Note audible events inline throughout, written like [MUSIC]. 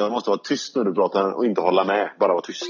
Jag måste vara tyst när du pratar och inte hålla med. Bara vara tyst.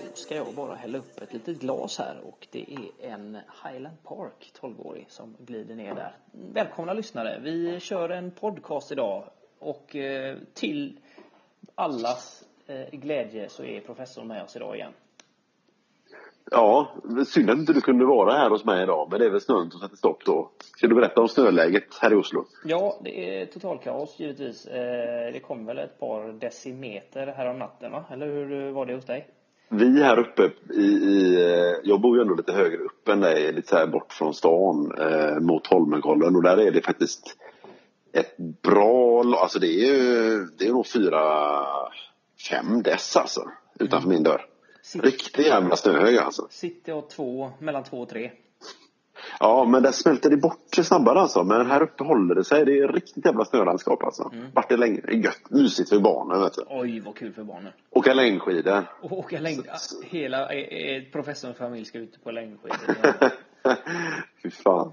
Då ska jag bara hälla upp ett litet glas här och det är en Highland Park 12-årig som glider ner där. Välkomna lyssnare! Vi kör en podcast idag och eh, till allas eh, glädje så är professorn med oss idag igen. Ja, synd att inte du kunde vara här hos mig idag, men det är väl snön som sätter stopp då. Ska du berätta om snöläget här i Oslo? Ja, det är totalkaos givetvis. Eh, Det kom väl ett par decimeter här om natten va? Eller hur var det hos dig? Vi här uppe i, i jag bor ju ändå lite högre upp än dig, lite så här bort från stan eh, mot Holmenkollen och där är det faktiskt ett bra, alltså det är ju, det är nog fyra, fem dess alltså utanför min dörr. Riktig jävla snöhög alltså. City och två, mellan två och tre. Ja, men där smälter det bort sig snabbare alltså. Men här uppe håller det sig. Det är riktigt jävla snölandskap alltså. Vart det länge. Det är gött. Mysigt för barnen vet du. Oj, vad kul för barnen. Åka längdskidor. Och åka längd... Så- Hela eh, eh, professorns familj ska ut på längdskidor. [LAUGHS] Fy fan.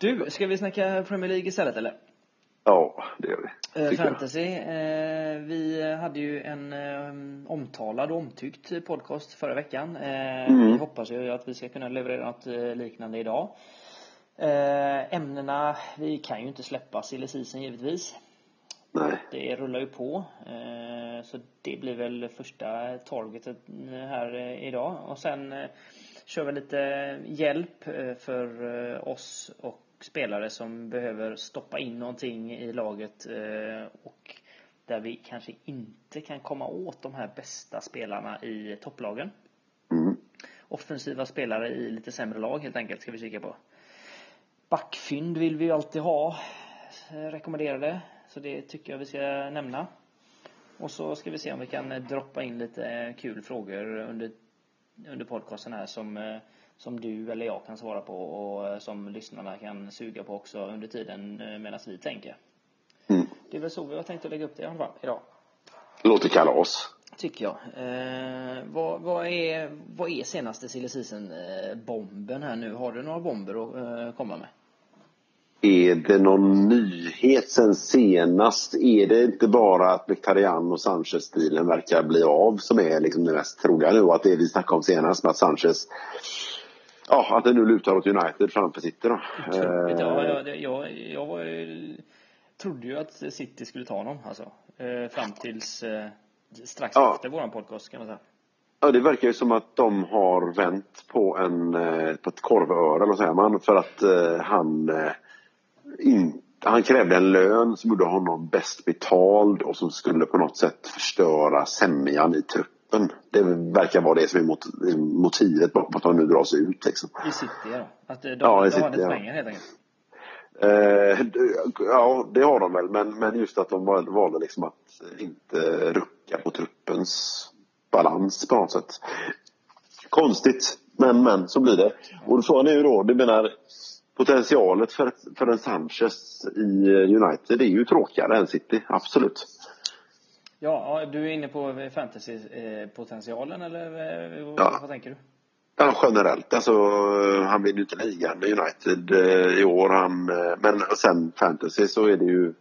Du, ska vi snacka Premier League istället eller? Ja, det gör vi. Eh. Fantasy. Eh, vi hade ju en eh, omtalad och omtyckt podcast förra veckan. Eh, Mm. Vi hoppas ju att vi ska kunna leverera något liknande idag. Ämnena, vi kan ju inte släppa silly season givetvis. Nej. Det rullar ju på. Så det blir väl första targetet här idag. Och sen kör vi lite hjälp för oss och spelare som behöver stoppa in någonting i laget eh, och där vi kanske inte kan komma åt de här bästa spelarna i topplagen. Mm. Offensiva spelare i lite sämre lag helt enkelt ska vi kika på. Backfynd vill vi ju alltid ha. eh, Rekommenderade. Så det tycker jag vi ska nämna. Och så ska vi se om vi kan droppa in lite kul frågor under, under podcasten här som, eh, som du eller jag kan svara på och eh, som lyssnarna kan suga på också under tiden eh, medan vi tänker. Mm. Det är väl så vi har tänkt att lägga upp det i alla fall idag. Låter kalas. Tycker jag. Eh, vad, vad, är, vad är senaste silly season eh, bomben här nu? Har du några bomber att eh, komma med? Är det någon nyhet sen senast? Är det inte bara att Mkhitaryan och Sanchez-stilen verkar bli av som är liksom det mest troliga nu? Att det vi snackade om senast med att Sanchez Ja, att det nu lutar åt United framför City då. Trubbigt, ja, Eh, jag, det- jag, jag var, trodde ju att City skulle ta någon alltså. Eh, fram tills eh, strax Ja. efter våran podcast kan man säga. Ja, det verkar ju som att de har vänt på, en, eh, på ett korvöre, eller säger man, för att eh, han, eh, in, han krävde en lön som gjorde honom bäst betald och som skulle på något sätt förstöra sämjan i truppen. Det verkar vara det som är mot, motivet bakom att han nu dras ut. Liksom. I City ja. Att eh, de, Ja, i de har inte ja. pengar helt enkelt. Eh, ja, det har de väl, men, men just att de val- valde liksom att inte rucka på truppens balans på något sätt. Konstigt, men, men så blir det. Och frågan är ju då, du menar potentialet för, för en Sanchez i United är ju tråkigare än City, absolut. Ja, du är inne på fantasy-potentialen eller eh, vad, Ja. vad tänker du? Ja, generellt. Alltså, han vinner ju inte ligan med United eh, i år. Han, eh, men sen fantasy så är det ju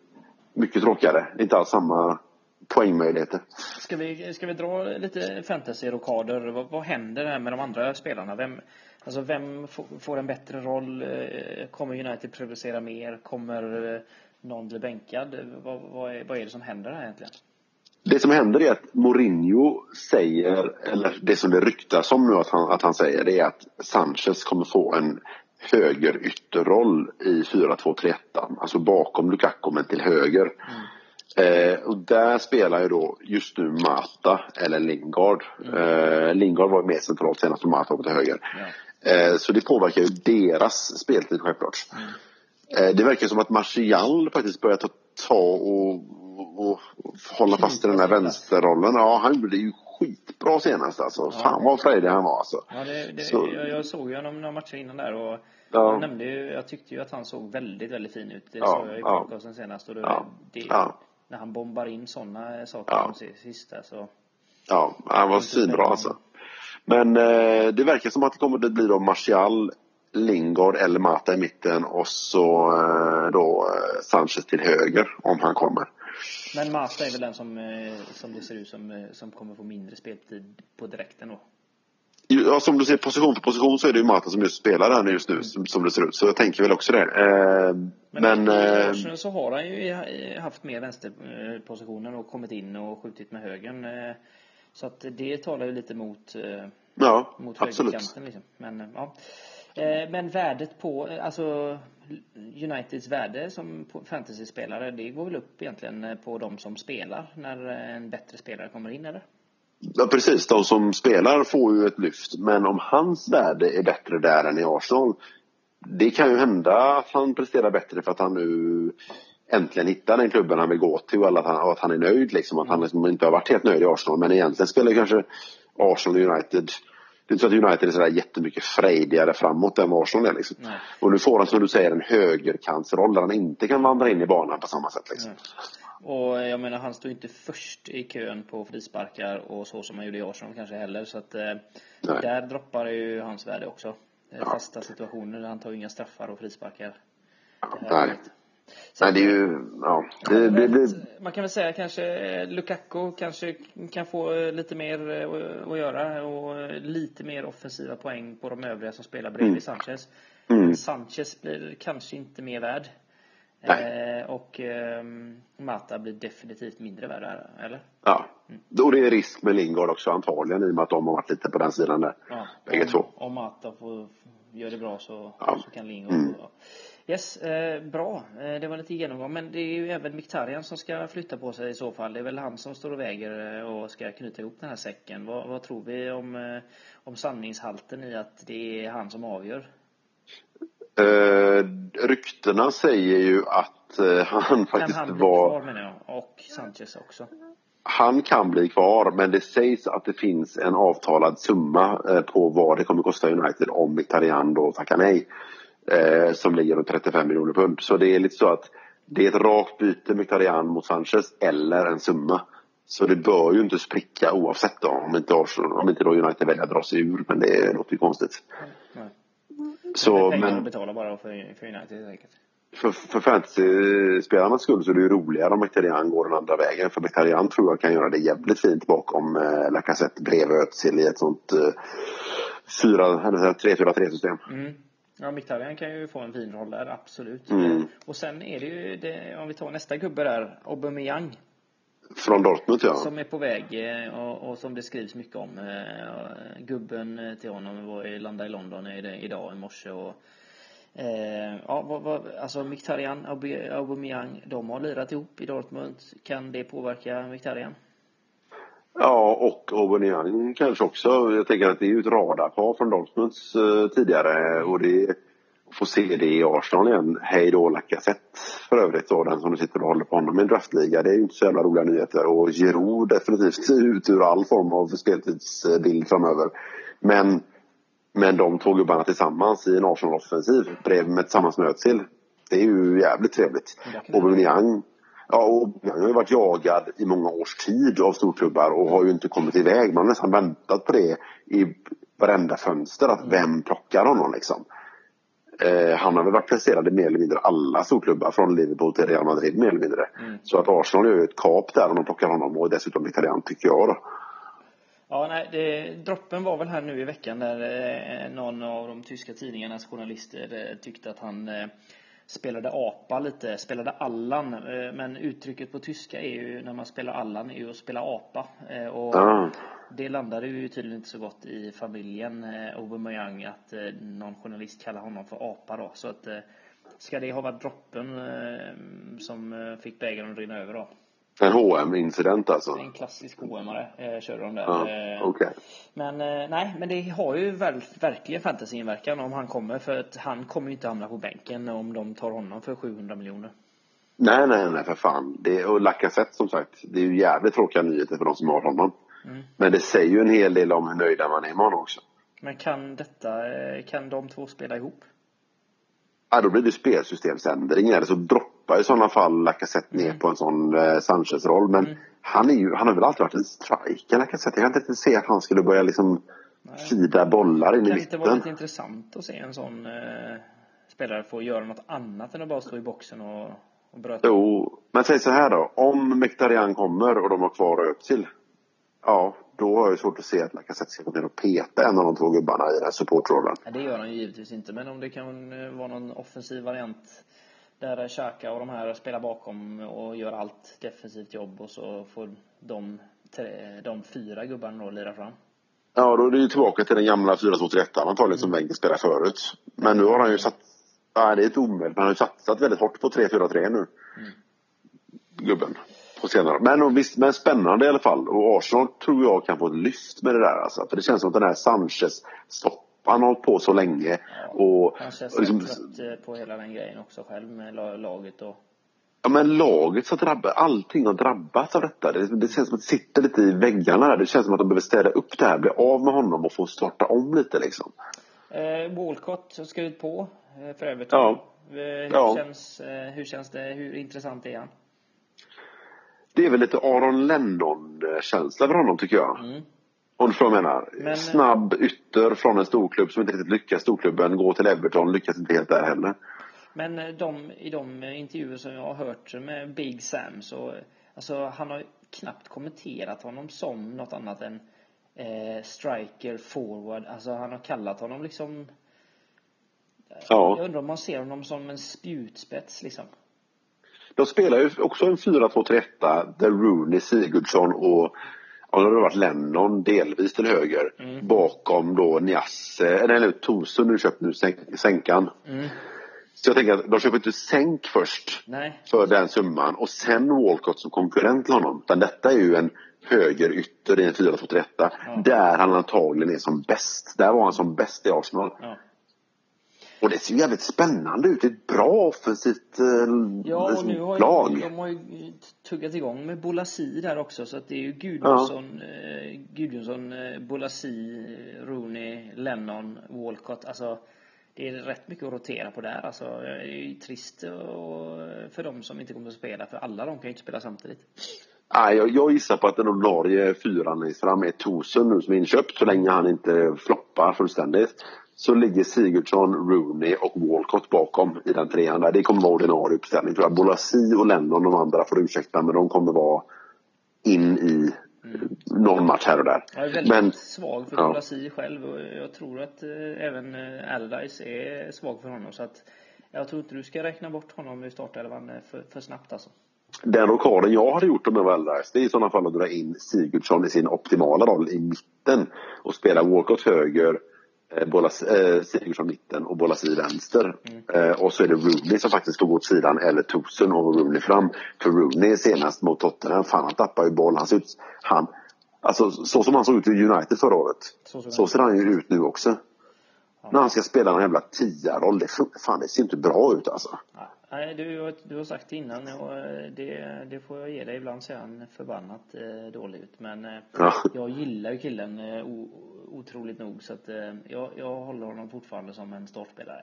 mycket tråkigare. Inte alls samma poängmöjligheter. Ska vi, ska vi dra lite fantasy-rokader? Vad, vad händer här med de andra spelarna? Vem, alltså vem får, en bättre roll? Eh, Kommer United producera mer? Kommer eh, någon bli bänkad? Vad, vad, är, vad är det som händer här egentligen? Det som händer är att Mourinho säger, eller det som det ryktas om nu att han, att han säger, det är att Sanchez kommer få en högerytterroll i 4-2-3-1. Alltså bakom Lukaku men till höger. Eh, och där spelar ju då just nu Mata eller Lingard. Eh, Lingard var mer centralt senast och Mata var till höger. Ja. Eh, så det påverkar ju deras speltid självklart. Eh, det verkar som att Martial faktiskt börjar ta, ta och, och, hålla fast i den här vänsterrollen. Ja, han gjorde det ju skitbra senast alltså. Fan vad frejdig han var alltså. Ja, det, det, Så- jag, jag såg ju honom några matcher innan där och Ja. jag nämnde ju, jag tyckte ju att han såg väldigt, väldigt fin ut. Det Ja, såg jag i ja. podcasten senast och det, Ja, det, ja. när han bombar in sådana saker Ja. de sista så. Ja, han var svinbra alltså. Men eh, det verkar som att det kommer att bli då Martial, Lingard eller Mata i mitten och så eh, då eh, Sanchez till höger om han kommer. Men Mata är väl den som, eh, som det ser ut som, eh, som kommer få mindre speltid på direkten då. Ja, som du ser position för position så är det ju Mata som just spelar nu just nu som, som det ser ut. Så jag tänker väl också det. Eh, Men, men eh, så har han ju haft mer vänsterpositionen och kommit in och skjutit med högern. eh, Så att det talar ju lite mot, ja, mot absolut. högerkanten liksom. Men ja. Eh, Men värdet på, eh, alltså Uniteds värde som fantasyspelare, det går väl upp egentligen eh, på de som spelar när en bättre spelare kommer in eller? Ja, precis. De som spelar får ju ett lyft. Men om hans värde är bättre där än i Arsenal. Det kan ju hända att han presterar bättre för att han nu äntligen hittar den klubben han vill gå till och att han, och att han är nöjd. Liksom, att han liksom inte har varit helt nöjd i Arsenal. Men egentligen spelar kanske Arsenal och United det är inte så att United är sådär jättemycket frejdigare framåt än vad Arsenal är. Liksom. Nej. Och nu får han som du säger en högerkantsroll där han inte kan vandra in i banan på samma sätt. Liksom. Och jag menar, han står inte först i kön på frisparkar och så som han gjorde i Arsenal kanske heller. Så att eh, där droppar ju hans värde också. Eh, Fasta situationer, han tar ju inga straffar och frisparkar. Nej. Så Nej, det är ju... Ja, det, det, det, Man kan väl säga kanske eh, Lukaku kanske kan få eh, lite mer eh, att- göra och eh, lite mer offensiva poäng på de övriga som spelar bredvid Sanchez. Mm. Sanchez blir kanske inte mer värd. Eh, och eh, Mata blir definitivt mindre värd här, eller? Ja. Och det är risk med Lingard också antagligen i och med att de har varit lite på den sidan där. Ja, Bägge om, två. Om Mata får, gör det bra så, Ja. så kan Lingard Mm. ja. Yes, eh, bra. Eh, det var lite genomgång. Men det är ju även Mkhitaryan som ska flytta på sig i så fall. Det är väl han som står och väger eh, och ska knyta ihop den här säcken. Vad, vad tror vi om, eh, om sanningshalten i att det är han som avgör? Eh, ryktena säger ju att eh, han faktiskt han var... kvar menar jag? Och Sanchez också. Han kan bli kvar, men det sägs att det finns en avtalad summa eh, på vad det kommer kosta United om Mkhitaryan då tackar nej. Eh, som ligger runt 35 miljoner pund. Så det är lite så att det är ett rakt byte Mkhitaryan mot Sanchez eller en summa. Så det bör ju inte spricka oavsett då, om inte, Arsenal, om inte då United väljer att dra sig ur. Men det låter ju konstigt. Nej. Så, är pengar men... att betala bara för, för United helt enkelt. för, för fantasy-spelarnas skull så är det ju roligare om Mkhitaryan går den andra vägen. För Mkhitaryan tror jag kan göra det jävligt fint bakom eh, Lacazette bredvid Özil i ett sånt eh, 3-4-3 system. Mm. Ja, Mkhitaryan kan ju få en fin roll där, absolut. Mm. Och sen är det ju, det, om vi tar nästa gubbe där, Aubameyang. Från Dortmund ja. Som är på väg eh, och, och som det skrivs mycket om. Eh, Gubben eh, till honom var i, landade i London idag i morse och eh, ja, vad, vad, alltså Mkhitaryan, Aubameyang, de har lirat ihop i Dortmund. Kan det påverka Mkhitaryan? Ja, och Aubameyang kanske också. Jag tänker att det är ju ett radarpar från Dortmunds eh, tidigare. Och det få se det i Arsenal igen. Hej då Lacazette för övrigt då, den som du sitter och håller på honom i en draftliga. Det är ju inte så jävla roliga nyheter. Och Giroud definitivt ut ur all form av speltidsbild framöver. Men, men de två gubbarna tillsammans i en Arsenal-offensiv bredvid med tillsammans med Özil. Det är ju jävligt trevligt. Aubameyang Ja, och Aubameyang har ju varit jagad i många års tid av storklubbar och har ju inte kommit iväg. Man har nästan väntat på det i varenda fönster. Att vem plockar honom liksom? Eh, han har väl varit placerad i mer eller mindre alla storklubbar från Liverpool till Real Madrid mer eller mindre. Så att Arsenal gör ju ett kap där om de plockar honom och dessutom italian tycker jag då. Ja, nej, det, droppen var väl här nu i veckan där eh, någon av de tyska tidningarnas journalister eh, tyckte att han eh, spelade apa lite, spelade Allan. Eh, men uttrycket på tyska är ju, när man spelar Allan, är ju att spela apa. Eh, och Ah. det landade ju tydligen inte så gott i familjen eh, Aubameyang att någon journalist kallar honom för apa då. Så att ska det ha varit droppen som fick bägaren att rinna över då? En hm incident alltså. En klassisk HM-are eh, körde de där. Ja, Eh, okej. men eh, nej, men det har ju väl, verkligen fantasyinverkan om han kommer. För att han kommer ju inte hamna på bänken om de tar honom för 700 miljoner. Nej, nej, nej för fan. Det, och Lacazette som sagt, det är ju jävligt tråkiga nyheter för de som har honom. Men det säger ju en hel del om hur nöjda man är med honom också. Men kan detta, eh, kan de två spela ihop? Ja, då blir det spelsystemsändring eller så droppar stoppar i sådana fall Lacazette ner Mm. på en sån eh, Sanchez-roll. Men han, är ju, han har väl alltid varit en striker, Lacazette. Jag kan inte riktigt se att han skulle börja liksom fida bollar in i Kan det inte vara mitten. lite intressant att se en sån eh, spelare få göra något annat än att bara stå i boxen och, och bröta? Jo, men säg så här då. Om Mkhitaryan kommer och de har kvar upp till. Ja, då har jag svårt att se att Lacazette ska gå ner och peta en av de två gubbarna i den här supportrollen. Nej, det gör han ju givetvis inte, men om det kan eh, vara någon offensiv variant där Xhaka och de här spelar bakom och gör allt defensivt jobb och så får de, tre, de fyra gubbarna då lira fram. Ja, då är det ju tillbaka till den gamla 4-2-3-1 antagligen som Wenger spelade förut. Men nu har han ju satt... Nej, det är inte omöjligt. Men han har ju satsat väldigt hårt på 3-4-3 nu. Gubben. På senare. Men visst, men spännande i alla fall. Och Arsenal tror jag kan få ett lyft med det där alltså. För det känns som att den här Sanchez stopp han har hållit på så länge. Och, Han känns och liksom, trött eh, på hela den grejen också själv med la- laget och Ja men laget så drabbar, allting har drabbats av detta. Det, det känns som att det sitter lite i väggarna där. Det känns som att de behöver städa upp det här, bli av med honom och få starta om lite liksom. Eh, Walcott har skrivit på eh, för Everton. Ja. Eh, hur, Ja. Känns, eh, hur känns det? Hur intressant är han? Det är väl lite Aron Lennon-känsla för honom tycker jag. Mm. Om du förstår vad jag menar. Men- Snabb ytter från en storklubb som inte riktigt lyckas. Storklubben går till Everton, lyckas inte helt där heller. Men eh, de, i de eh, intervjuer som jag har hört med Big Sam så eh, alltså, han har knappt kommenterat honom som något annat än eh, striker, forward. Alltså han har kallat honom liksom Jag Ja. undrar om man ser honom som en spjutspets liksom. De spelar ju också en 4-2-3-1 där Rooney, Sigurdsson och Ja, det har varit Lennon delvis till höger. Mm. Bakom då Niasse, eller nej, Tosun nu köpt nu, sänk, sänkan. Mm. Så jag tänker att de köper inte sänk först Nej. för den summan och sen Walcott som konkurrent till honom. Utan detta är ju en högerytter i en 4-2-3-1 där han antagligen är som bäst. Där var han som bäst i Arsenal. Ja. Och det ser ju jävligt spännande ut. Det är ett bra offensivt eh, Ja, och nu har lag. ju, de har ju tuggat igång med Bolasi där också så att det är ju Gudmundsson, eh, Gudmundsson, eh, Bolasi, Rooney, Lennon, Walcott. Alltså det är rätt mycket att rotera på där. Alltså, det är ju trist och, för de som inte kommer att spela för alla de kan ju inte spela samtidigt. Nej, jag, jag gissar på att den ordinarie fyran längst fram är Tosun nu som är inköpt så länge han inte floppar fullständigt. Så ligger Sigurdsson, Rooney och Walcott bakom i den trean där. Det kommer vara ordinarie uppställning tror jag. Bolasi och Lennon, de andra får ursäkta men de kommer vara in i någon match här och där. Jag är väldigt Men svag för ja. Bolasi själv och jag tror att eh, även eh, Allardyce är svag för honom så att jag tror inte du ska räkna bort honom ur startelvan eh, för, för snabbt alltså. den rockaden jag hade gjort om jag var Allardyce, det är i sådana fall att dra in Sigurdsson i sin optimala roll i mitten och spela Walcott höger, eh, Bolas, eh, Sigurdsson mitten och Bolasi vänster. Eh, och så är det Rooney som faktiskt ska gå åt sidan eller Tosun och Rooney fram. För Rooney senast mot Tottenham, fan han tappar ju boll. Han ser ut, han, alltså så som han såg ut i United förra året. Så Så, han ser han ju ut nu också. När han ska spela en jävla tia-roll, det, fan det ser inte bra ut alltså. Nej, du, har- du har sagt det innan och eh, det, det får jag ge dig. Ibland ser han förbannat eh, dålig ut. Men eh, Ja. jag gillar ju killen eh, o, otroligt nog så att eh, jag, jag håller honom fortfarande som en startspelare.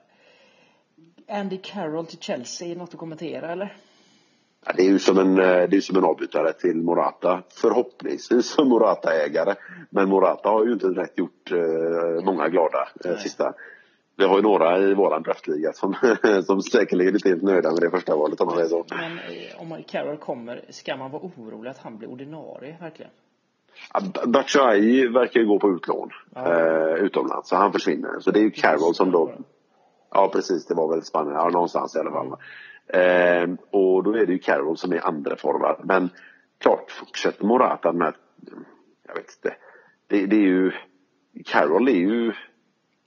Andy Carroll till Chelsea, något att kommentera eller? Ja, det är ju som en, eh, det är som en avbytare till Morata. Förhoppningsvis som Morata-ägare. Men Morata har ju inte direkt gjort eh, många glada eh, sista. Vi har ju några i våran draftliga som, [LAUGHS] som säkerligen inte är helt nöjda med det första valet om man säger så. Men eh, om Carroll kommer, ska man vara orolig att han blir ordinarie verkligen? Ja, Batshuayi verkar ju gå på utlån eh, utomlands, så han försvinner. Så det är ju Carroll som då... Ja, precis. Det var väl Spanien. Ja, någonstans i alla fall. Eh, och då är det ju Carroll som är andra forward. Men klart, fortsätter Morata med... Jag vet inte. Det, det är ju... Carroll är ju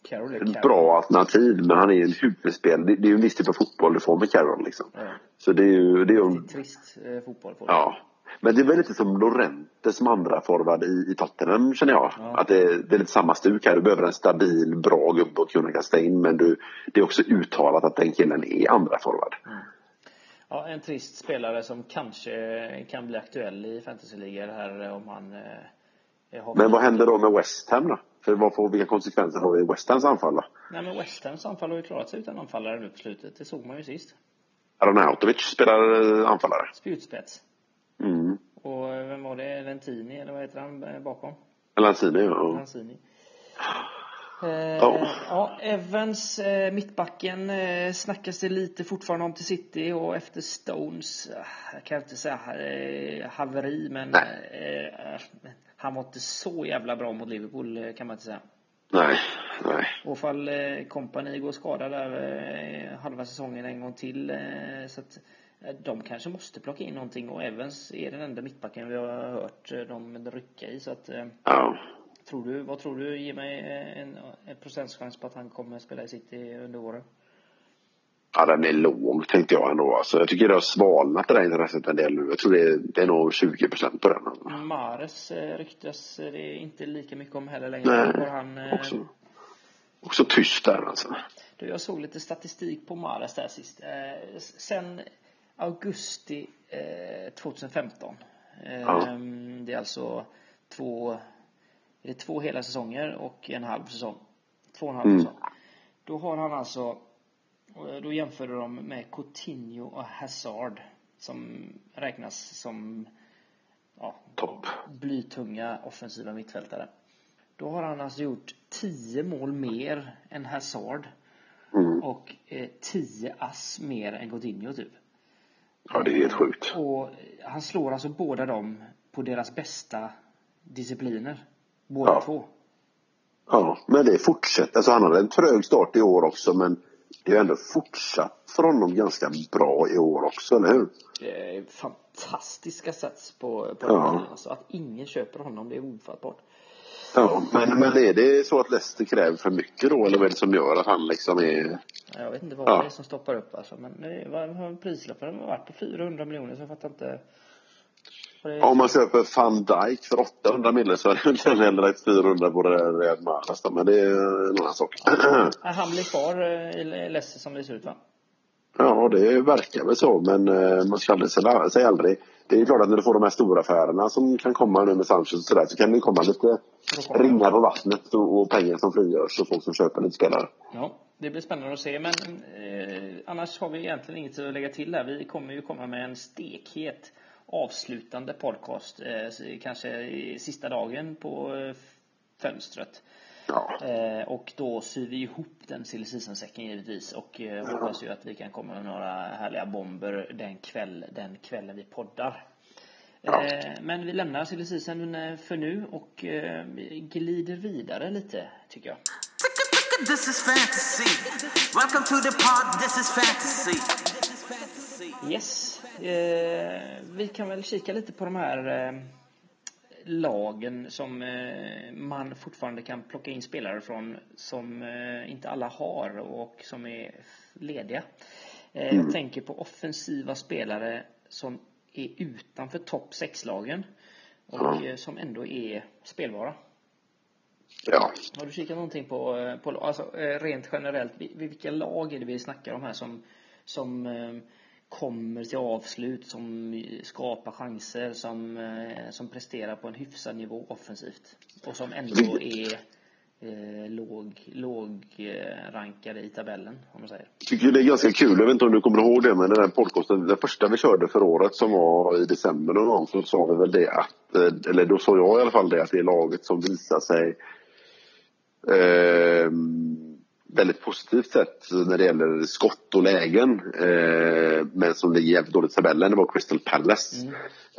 Carroll är ett Carroll. bra alternativ, men han är en huvudspel. Det, det är ju en viss typ av fotboll du får med Carroll liksom. Ja. Så det är ju... Det är ju Det är trist eh, fotboll. Ja. Men det är väl lite som Lorente som andra forward i, i Tottenham känner jag. Ja. Att det, det är lite samma stuk här. Du behöver en stabil, bra gubbe att kunna kasta in. Men du, det är också uttalat att den killen är andra forward. Ja, en trist spelare som kanske kan bli aktuell i fantasyligor här om han eh. Men vad händer då med West Ham då? För vad får, vilka konsekvenser har vi i West Hams anfall då? Nej men West Hams anfall har ju klarat sig utan anfallare nu på slutet. Det såg man ju sist. Aronautovic spelar eh, anfallare. Spjutspets. Mm. Och eh, vem var det? Lentini, eller vad heter han eh, bakom? Lanzini, ja. Lanzini. Eh, Ja. ja, Evans, eh, mittbacken, eh, snackas det lite fortfarande om till City och efter Stones, eh, jag kan inte säga eh, haveri, men eh, han var inte så jävla bra mot Liverpool kan man inte säga. Nej, nej. Och fall eh, Kompani går skadad där halva säsongen en gång till. Så att de kanske måste plocka in någonting och Evans är den enda mittbacken vi har hört eh, dem rycka i. Så att, eh, Ja. tror du, vad tror du? Ge mig eh, en, en procentschans på att han kommer spela i City under året. Ja, den är låg tänkte jag ändå. Alltså, jag tycker det har svalnat det där intresset en del nu. Jag tror det är, det är nog 20 procent på den. Alltså. Mares ryktas det är inte lika mycket om heller längre. Nej, han, också, också tyst där alltså. Du, jag såg lite statistik på Mares där sist. Eh, sen augusti eh, 2015. Eh, Ja. Det är alltså två, är det två hela säsonger och en halv säsong. Två och en halv Mm. säsong. Då har han alltså, och då jämför de med Coutinho och Hazard som räknas som ja, Topp. blytunga offensiva mittfältare. Då har han alltså gjort 10 mål mer än Hazard Mm. och eh, 10 ass mer än Coutinho typ. Ja, det är helt sjukt. Och han slår alltså båda dem på deras bästa discipliner. Båda Ja. två. Ja, men det fortsätter. Alltså han hade en trög start i år också men det är ändå fortsatt för honom ganska bra i år också, eller hur? Eh, fantastiska sats på, på Ja. ja. alltså Att ingen köper honom, det är ofattbart. Ja, men, men är det så att Leicester kräver för mycket då eller vad är det som gör att han liksom är... Jag vet inte vad Ja. det är som stoppar upp alltså. Men det, vad har prislappen varit på 400 miljoner så jag fattar inte. Det- Om man köper van Dijk för 800 miljoner så är det inte heller ett 400 på Real då, men det är en annan sak. Ja, Han blir kvar eh, i Leicester som det ser ut va? Ja, det verkar väl så, men eh, man ska aldrig säga, säga aldrig. Det är klart att när du får de här stora affärerna som kan komma nu med Sanchez och sådär så kan det komma lite ringar på vattnet och, pengar som frigörs och folk som köper lite spelare. Ja, det blir spännande att se. Men eh, annars har vi egentligen inget att lägga till där. Vi kommer ju komma med en stekhet avslutande podcast. Eh, kanske sista dagen på eh, fönstret. Ja, Eh, och då syr vi ihop den silly säcken givetvis och eh, hoppas ju att vi kan komma med några härliga bomber den, kväll, den kvällen vi poddar. Ja. Eh, men vi lämnar silly för nu och eh, glider vidare lite tycker jag. This is fantasy. Welcome to the pod. This is fantasy. Yes, eh, vi kan väl kika lite på de här eh, lagen som eh, man fortfarande kan plocka in spelare från som inte alla har och som är lediga. Jag tänker på offensiva spelare som är utanför topp 6-lagen och Ja. eh, som ändå är spelbara. ja. Har du kikat någonting på, eh, på alltså, eh, rent generellt, vil- vilka lag är det vi snackar om här som, som kommer till avslut, som skapar chanser, som, som presterar på en hyfsad nivå offensivt och som ändå är eh, låg, låg eh, rankade i tabellen, om man säger. Jag tycker det är ganska kul. Jag vet inte om du kommer ihåg det, men den här podcasten, den första vi körde för året som var i december någon gång, så sa vi väl det att, eh, eller då sa jag i alla fall det, att det är laget som visar sig eh, väldigt positivt sett när det gäller skott och lägen. Eh, men som ligger jävligt dåligt i tabellen, det var Crystal Palace.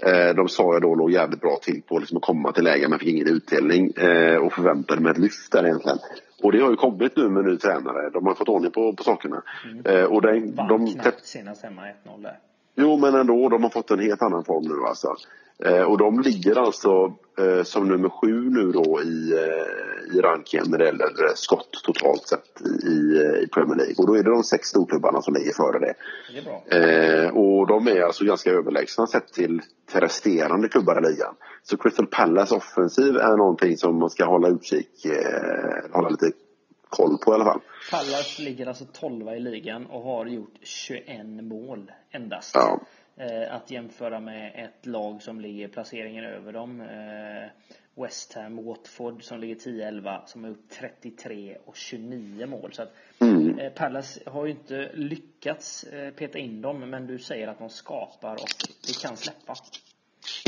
Eh, de sa jag då låg jävligt bra till på liksom att komma till lägen men fick ingen utdelning eh, och förväntade mig ett lyft där egentligen. Och det har ju kommit nu med ny tränare. De har fått ordning på, på sakerna. Eh, och den, Vann de, knappt senast hemma 1-0 där. Jo, men ändå. De har fått en helt annan form nu alltså. Eh, och de ligger alltså eh, som nummer sju nu då i, eh, i rankingen när det gäller skott totalt sett i, i Premier League. Och då är det de sex storklubbarna som ligger före det. Det. Eh, och de är alltså ganska överlägsna sett till, till resterande klubbar i ligan. Så Crystal Palace offensiv är någonting som man ska hålla utkik, eh, hålla lite koll på i alla fall. Pallas ligger alltså 12 i ligan och har gjort 21 mål endast. Ja. Eh, att jämföra med ett lag som ligger placeringen över dem. Eh, West Ham, Watford som ligger 10-11 som har gjort 33 och 29 mål. Så att Mm. eh, Palace har ju inte lyckats peta in dem men du säger att de skapar och det kan släppa.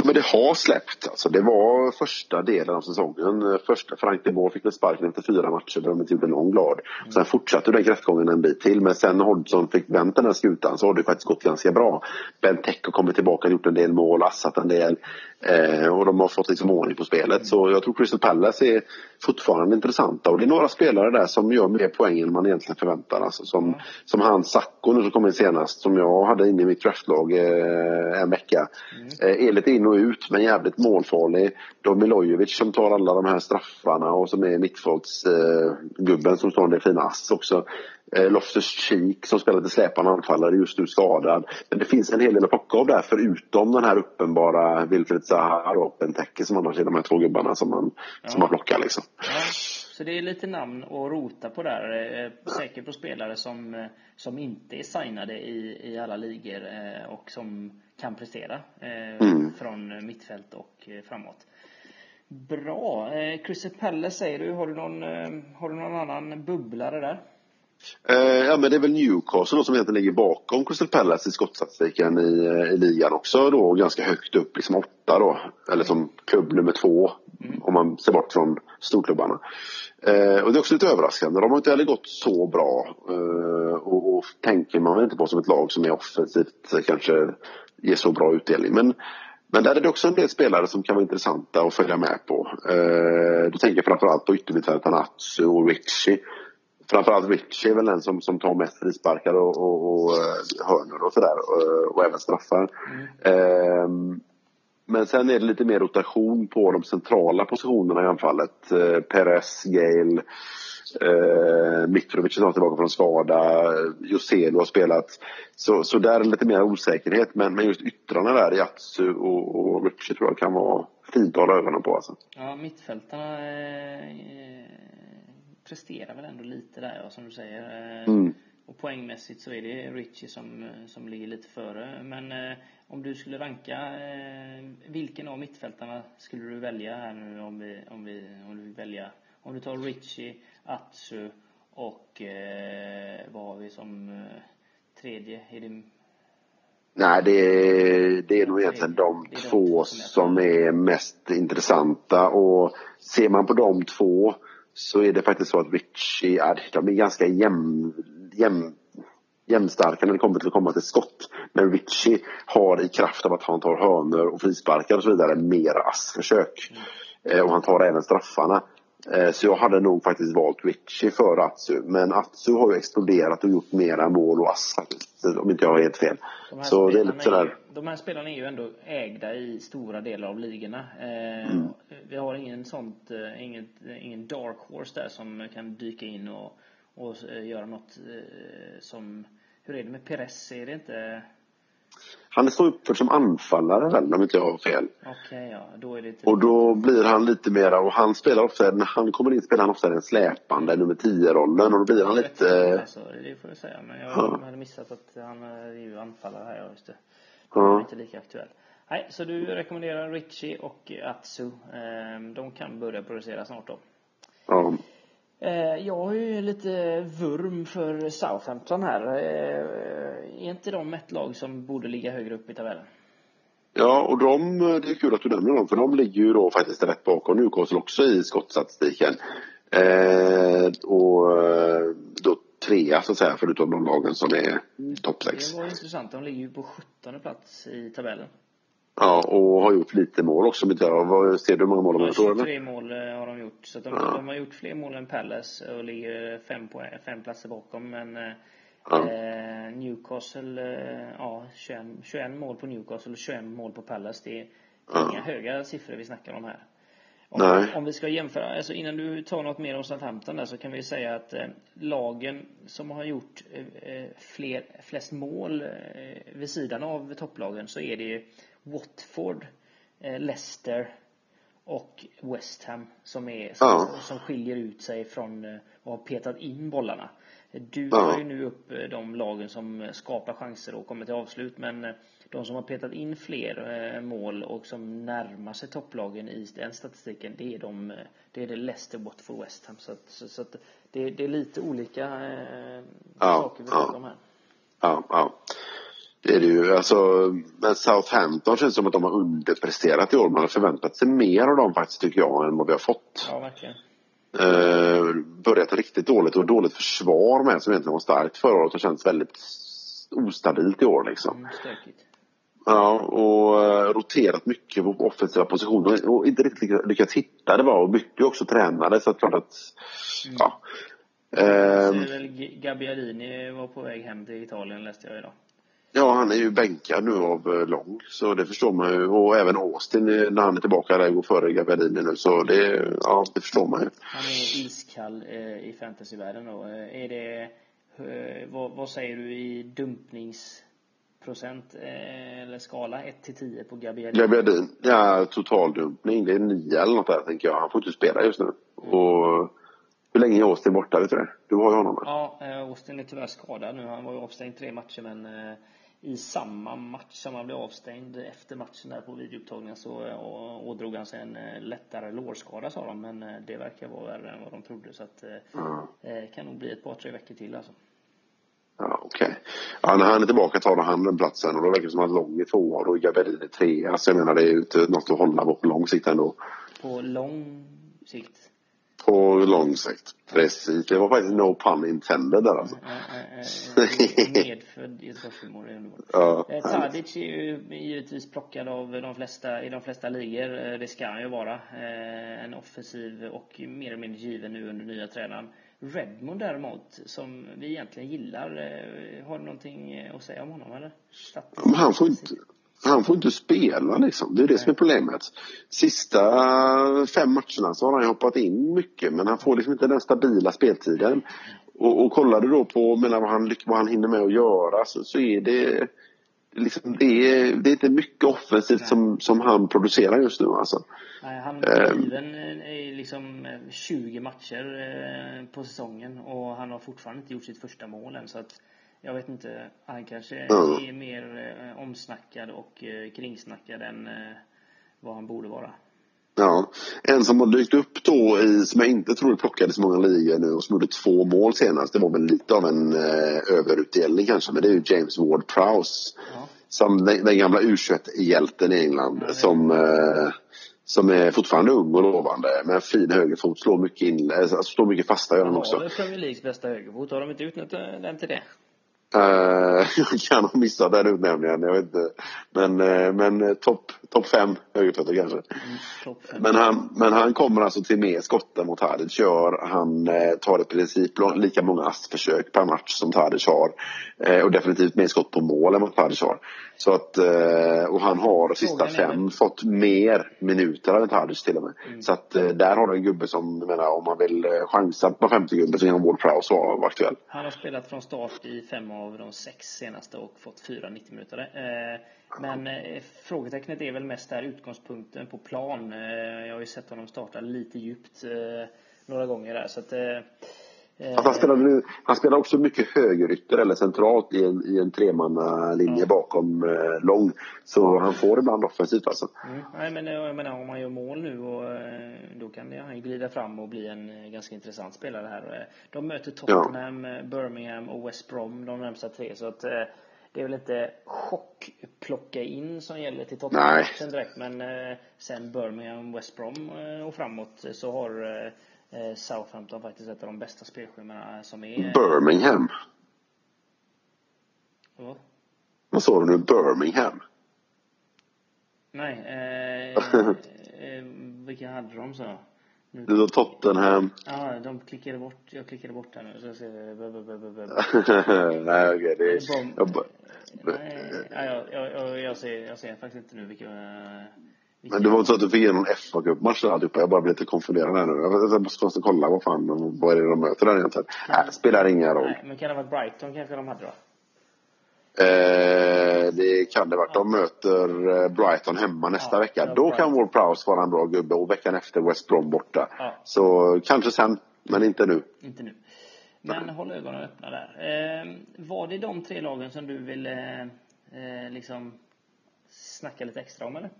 Men det har släppt. Alltså, det var första delen av säsongen. Första, Frank de Boer fick väl sparken efter fyra matcher där de inte gjorde någon glad. Sen fortsatte den kräftgången en bit till. Men sen när Hodgson fick vänt den här skutan så har det faktiskt gått ganska bra. Ben Tech har kommit tillbaka och gjort en del mål, assat en del. Eh, och de har fått liksom ordning på spelet. Så jag tror Crystal Palace är fortfarande intressanta. Och det är några spelare där som gör mer poäng än man egentligen förväntar. Alltså, som, som han Sacco nu som kom in senast, som jag hade inne i mitt draftlag eh, en vecka. Eh, är lite in och ut, men jävligt målfarlig. Då Milojevic som tar alla de här straffarna och som är mittfältsgubben eh, gubben som står en del fina ass också. Eh, Loftus Cheek som spelar lite släpande anfallare just nu skadad. Men det finns en hel del att plocka av där förutom den här uppenbara Wilfried Zaha och Benteke som annars är de här två gubbarna som man, som man plockar liksom. Ja, så det är lite namn att rota på där. Eh, Säkert på spelare som, eh, som inte är signade i, i alla ligor och som kan prestera Mm. från mittfält och framåt. Bra. Crystal Palace säger du. Har du någon, har du någon annan bubblare där? Eh, ja men det är väl Newcastle då som egentligen ligger bakom Crystal Palace i skottstatistiken i, eh, i ligan också då ganska högt upp, liksom åtta då. Eller som klubb nummer två om man ser bort från storklubbarna. Eh, och det är också lite överraskande. De har inte heller gått så bra. Eh, och, och tänker man väl inte på som ett lag som är offensivt eh, kanske ger så bra utdelning. Men men där är det också en del spelare som kan vara intressanta att följa med på. Eh, du tänker framförallt på yttermittfältarna Atsu och Richie. Framförallt Richie är väl den som, som tar mest frisparkar och, och, och eh, hörnor och sådär. Och, och även straffar. Ehm, men sen är det lite mer rotation på de centrala positionerna i anfallet. Eh, Perez, Gale, eh, Mitrovic är snart tillbaka från skada. Joselu har spelat. Så, så där är det lite mer osäkerhet. Men, men just yttrarna där, Yatsu och, och Richie tror jag kan vara fint att hålla ögonen på. Alltså. Ja, mittfältarna eh, eh, presterar väl ändå lite där, ja, som du säger. Eh, Mm. Och poängmässigt så är det Richie som, eh, som ligger lite före. Men eh, om du skulle ranka, eh, vilken av mittfältarna skulle du välja här nu om, vi, om, vi, om du vill välja? Om du tar Richie, Atsu och eh, vad har vi som eh, tredje? Är det, Nej, det är, det är nog egentligen de de två som är mest intressanta. Och ser man på de två så är det faktiskt så att Richie, ja, de är ganska jämn, jämn, jämnstarka när det kommer till att komma till skott. Men Richie har i kraft av att han tar hörnor och frisparkar och så vidare mer assförsök. Eh, och han tar även straffarna. Eh, Så jag hade nog faktiskt valt Richie före Atsu. Men Atsu har ju exploderat och gjort mera mål och ass faktiskt, Om inte jag har helt fel. De Så det är lite sådär. är, de här spelarna är ju ändå ägda i stora delar av ligorna. Eh, Mm. Vi har ingen sånt, eh, inget, ingen dark horse där som kan dyka in och, och eh, göra något eh, som... Hur är det med Perez? Är det inte... Han är så uppförd som anfallare väl, om inte jag har fel. Okej, ja. Då är det inte... Och då blir han lite mera, och han spelar ofta, när han kommer in spelar han ofta den släpande nummer 10-rollen och då blir han Jag lite... alltså, det får jag säga. Men jag Ja. hade missat att han är ju anfallare här, ja, just det. Ja. Han är inte lika aktuell. Nej, så du rekommenderar Richie och Atsu. Eh, De kan börja producera snart då. Ja. Eh, Jag har ju lite vurm för Southampton här. Eh, Är inte de ett lag som borde ligga högre upp i tabellen? ja, och de, det är kul att du nämner dem, för de ligger ju då faktiskt rätt bakom Newcastle också i skottstatistiken. Eh, och eh, då trea så att säga, förutom de lagen som är topp sex. Det var intressant. De ligger ju på 17 plats i tabellen. Ja, och har gjort lite mål också. om Vad, ser du hur många mål de har gjort? eller? 23 mål eh, har de gjort. Så de, Ja. de har gjort fler mål än Palace och ligger fem, poäng, fem platser bakom. Men eh, Ja. eh, Newcastle, eh, ja 21, 21 mål på Newcastle och 21 mål på Palace. Det är Ja. inga höga siffror vi snackar om här. Nej. Om, om vi ska jämföra, alltså innan du tar något mer om Southampton där så kan vi säga att eh, lagen som har gjort eh, fler, flest mål vid sidan av topplagen så är det Watford, eh, Leicester och West Ham som, är, som, Ja. som skiljer ut sig från eh, och har petat in bollarna. Du Ja. tar ju nu upp eh, de lagen som skapar chanser och kommer till avslut. Men de som har petat in fler mål och som närmar sig topplagen i den statistiken, det är, de, det är det Leicester, Watford, West Ham. Så, att, så, så att det, det är lite olika Ja, saker vi pratar om här. Ja, ja. Det är det ju. Alltså, men Southampton känns som att de har underpresterat i år. Man har förväntat sig mer av dem faktiskt tycker jag än vad vi har fått. Ja, verkligen. Eh, börjat riktigt dåligt och dåligt försvar med som egentligen var starkt förra året och känns väldigt ostabilt i år liksom. Mm. Ja, och eh, roterat mycket på offensiva positioner och inte riktigt lyckats- hitta det var och bytte ju också tränare så att klart att ja. Så Ehm, är väl G- Gabbiadini var på väg hem till Italien läste jag idag. Han är ju bänkad nu av eh, Lång så det förstår man ju och även Austin eh, när han är tillbaka där går före Gabbiadini nu så det, ja, det förstår man ju. Han är iskall eh, i fantasyvärlden då. Eh, är det, eh, vad, vad säger du i dumpningsprocent eh, eller skala 1 till 10 på Gabbiadini? Gabbiadini, ja totaldumpning, det är nio eller något där tänker jag. Han får inte spela just nu. Och hur länge är Austin borta vet du det? Du har ju honom? Ja, Austin är tyvärr skadad nu. Han var ju avstängd tre matcher men i samma match som han blev avstängd efter matchen där på videoupptagningen så eh, ådrog han sig en eh, lättare lårskada sa de men eh, det verkar vara värre än vad de trodde så att eh, kan nog bli ett par tre veckor till alltså. Ja, okej. Ja, när han är tillbaka tar han den platsen och då verkar det som att Lång är tvåa och då är Gabbiadini trea. Så jag menar det är ju inte något att hålla på på lång sikt ändå. På lång sikt. På lång sikt. Precis. Det var faktiskt no pun intended där alltså. Eh, eh, eh, Medfödd Göteborgshumor är underbart. Ja, Eh, Tadic är ju givetvis plockad av de flesta, i de flesta ligor. Eh, Det ska han ju vara. Eh, En offensiv och mer eller mindre given nu under nya tränaren. Redmond däremot, som vi egentligen gillar. Har du någonting att säga om honom eller? Men han får inte, han får inte spela liksom. Det är det som är problemet. Sista fem matcherna så har han hoppat in mycket men han får liksom inte den stabila speltiden. Och, och kollar du då på menar, vad, han, vad han hinner med att göra så, så är det liksom, det, är, det är inte mycket offensivt som, som han producerar just nu alltså. Nej, han Ehm. är given eh, i liksom eh, 20 matcher eh, på säsongen och han har fortfarande inte gjort sitt första mål än så att jag vet inte, han kanske Mm. är mer eh, omsnackad och eh, kringsnackad än eh, vad han borde vara. Ja, en som har dykt upp då i, som jag inte tror plockade så många ligor nu och som gjorde två mål senast. Det var väl lite av en eh, överutdelning kanske, men det är ju James Ward-Prowse. Ja. Som den, den gamla U21-hjälten i England som, eh, som är fortfarande ung och lovande med en fin högerfot, slår mycket, in, alltså, slår mycket fasta gör han också. har Premier Leagues bästa högerfot, har de inte utnyttjat den till det? Eh, [LAUGHS] jag kan ha missat den utnämningen, jag vet inte. Men, eh, men eh, topp top fem högerfötter kanske. Mm, fem. Men han, men han kommer alltså till mer skotten mot Tadic gör. Han tar i princip lika många assförsök per match som Tadic har. Och definitivt mer skott på mål än vad Tadic har. Så att, och han har sista fem fått mer minuter än Tadic till och med. Mm. Så att där har du en gubbe som, jag menar, om man vill chansa på 50 gubbe så kan Ward Prowse vara aktuell. Han har spelat från start i fem av de sex senaste och fått fyra 90 minuter. Eh, Men eh, frågetecknet är väl mest där utgångspunkten på plan. Eh, Jag har ju sett honom starta lite djupt eh, några gånger där. Så att, eh, eh, Att han, spelar, nu- han spelar också mycket högerytter eller centralt i en, i en tremannalinje bakom eh, lång. Så han får ibland offensivt alltså. Mm. Nej, men eh, jag menar om han gör mål nu och eh, då kan han glida fram och bli en ganska intressant spelare här. De möter Tottenham, eh, Birmingham och West Brom de närmsta tre. Så att det är väl inte chock plocka in som gäller till Tottenham-matchen direkt. Men sen Birmingham, West Brom och framåt så har Southampton faktiskt ett av de bästa spelschemana som är. Birmingham. Ja. Vad sa du nu? Birmingham? Nej, eh, [LAUGHS] eh, vilka hade de så? Nu Det var Tottenham. Ja, de klickade bort. Jag klickade bort här nu. Så jag ser... [LAUGHS] Nej okej. det är... Jag, bara- Nej, ja, jag, jag, jag, jag, ser, jag ser faktiskt inte nu vilka... Men det var inte så att du fick igenom fa Cup-match och alltihopa. Jag bara blev lite konfunderad här nu. Jag måste måste kolla vad fan, vad är det de möter där egentligen? Nej, spelar ingen roll. Nej, men kan det ha varit Brighton kanske de hade då? Eh, det kan det vara. De möter eh, Brighton hemma nästa Ja, vecka. Då kan Ward Prowse vara en bra gubbe och veckan efter West Brom borta. Ja. Så kanske sen, men inte nu. Inte nu. Men håll ögonen öppna där. Eh, var det de tre lagen som du ville eh, liksom snacka lite extra om eller?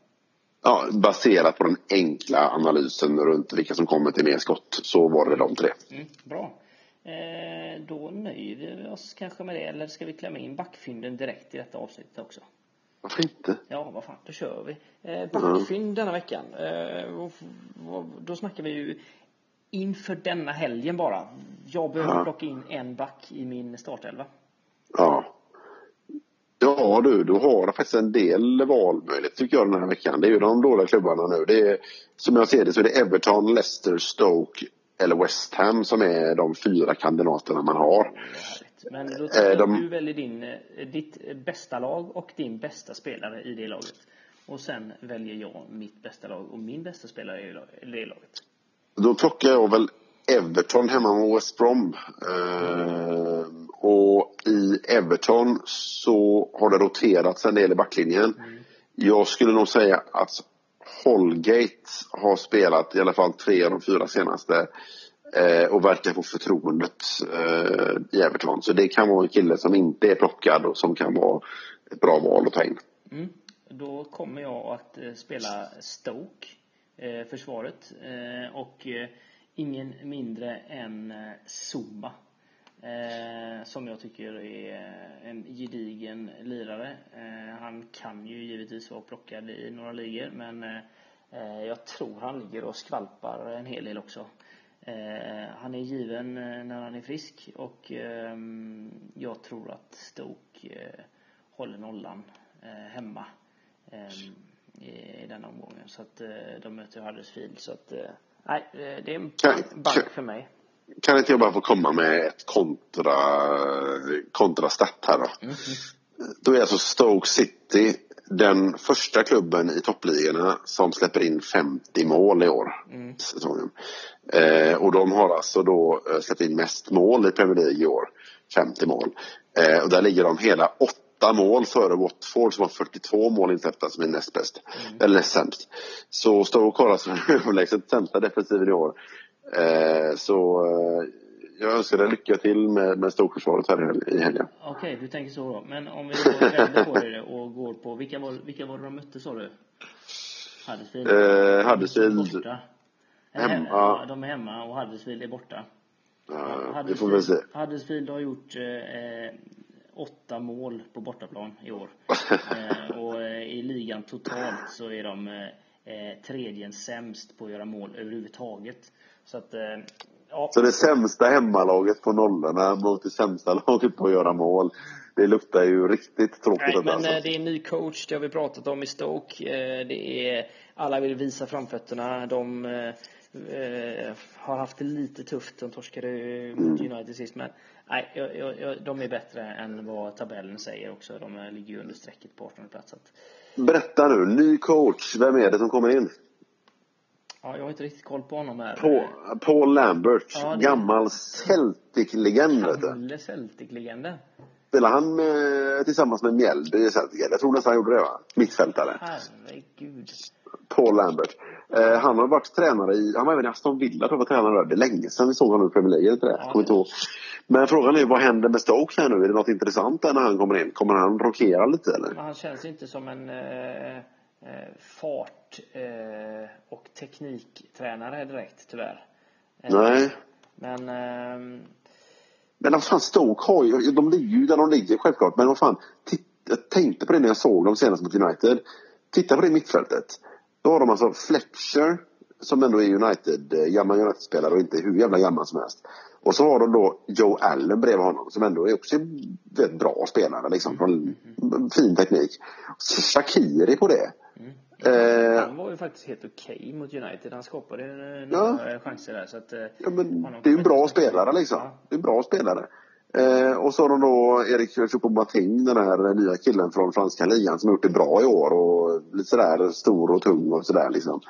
Ja, baserat på den enkla analysen runt vilka som kommer till mer skott så var det de tre. Mm, bra. Eh, då nöjer vi oss kanske med det. Eller ska vi klämma in backfynden direkt i detta avsnittet också? Varför inte? Ja, vad fan, då kör vi. Eh, backfynd denna veckan. Eh, och, och, då snackar vi ju inför denna helgen bara. Jag behöver Ja. plocka in en back i min startelva. Ja. Ja du, du har faktiskt en del valmöjligheter tycker jag den här veckan. Det är ju de dåliga klubbarna nu. Det är, som jag ser det så är det Everton, Leicester, Stoke eller West Ham som är de fyra kandidaterna man har. Men då tycker jag att du väljer din, eh, ditt bästa lag och din bästa spelare i det laget. Och sen väljer jag mitt bästa lag och min bästa spelare i det laget. Då plockar jag väl Everton hemma mot West Brom. Eh, och i Everton så har det roterats en del i backlinjen. Jag skulle nog säga att Holgate har spelat i alla fall tre av de fyra senaste eh, och verkar få förtroendet eh, i Everton. Så det kan vara en kille som inte är plockad och som kan vara ett bra val att ta in. Mm. Då kommer jag att eh, spela Stoke, eh, försvaret. Eh, och eh, ingen mindre än Zuma. Eh, som jag tycker är eh, en gedigen lirare. Eh, han kan ju givetvis vara plockad i några ligor men eh, eh, jag tror han ligger och skvalpar en hel del också. Eh, han är given när han är frisk och ehm, jag tror att Stoke håller nollan hemma ehm, i, i den omgången. Så att de möter Huddersfield. Så att, nej, det är en bank för mig. Kan inte jag bara få komma med ett kontra, kontrastat här då? Då är alltså Stoke City den första klubben i toppligorna som släpper in 50 mål i år. Säsongen. Eh, och de har alltså då eh, släppt in mest mål i Premier League i år. 50 mål. Eh, och där ligger de hela åtta mål före Watford som har 42 mål insläppta som är näst bäst. Eller näst sämst. Så Stoke har alltså [LAUGHS] den överlägset sämsta defensiven i år. Eh, så eh, jag önskar dig lycka till med, med Stoke-försvaret här i hel- i helgen. Okej, du tänker så då. Men om vi då vänder på det och går på, vilka var, vilka var det de mötte sa du? Huddersfield? Eh, Huddersfield. Hemma. Ja, de är hemma och Huddersfield är borta. Ja, vi får väl se. Huddersfield har gjort eh, åtta mål på bortaplan i år. [LAUGHS] eh, och eh, i ligan totalt så är de eh, tredje sämst på att göra mål överhuvudtaget. Så att, eh, ja. Så det sämsta hemmalaget på nollorna mot det sämsta [LAUGHS] laget på att göra mål. Det luktar ju riktigt tråkigt. Nej, men alltså. det är en ny coach, det har vi pratat om i Stoke. Eh, Det är, alla vill visa framfötterna. De eh, har haft det lite tufft. De torskade mot Mm. United sist. Men nej, jag, jag, jag, de är bättre än vad tabellen säger också. De ligger ju under strecket på 18 plats. Berätta nu, ny coach. Vem är det som kommer in? Ja, jag har inte riktigt koll på honom här. Paul, Paul Lambert. Ja, det- Gammal Celtic-legend. Gamle Celtic-legenden. Spelade han med, tillsammans med Mjällby i Celtic? Jag tror nästan han gjorde det va? Mittfältare. Herregud. Paul Lambert. Eh, han har varit tränare i, han var även i Aston Villa tror jag var tränare där. Det är länge sedan vi såg honom i Premier League. Inte det? Ja, Kommer inte ihåg. Men frågan är vad händer med Stoke här nu? Är det något intressant där när han kommer in? Kommer han rokera lite eller? Men han känns inte som en eh, eh, fart eh, och tekniktränare direkt, tyvärr. Eh, Nej. Men ehm, Men vad fan, Stoke har ju, de ligger ju där de ligger självklart. Men vad fan, titt, jag tänkte på det när jag såg dem senast mot United. Titta på det mittfältet. Då har de alltså Fletcher, som ändå är United, eh, gammal United-spelare och inte hur jävla gammal som helst. Och så har de då Joe Allen bredvid honom som ändå är också en bra spelare. Liksom, från fin teknik. Så Shakiri på det. Eh, han var ju faktiskt helt okej mot United. Han skapade eh, Ja. några chanser där. Så att, eh, Ja, men det är en bra spelare liksom. Ja. Det är en bra spelare. Eh, och så har de då Erik Choupo-Moting, den här nya killen från franska ligan som har gjort det bra i år och lite sådär stor och tung och sådär liksom.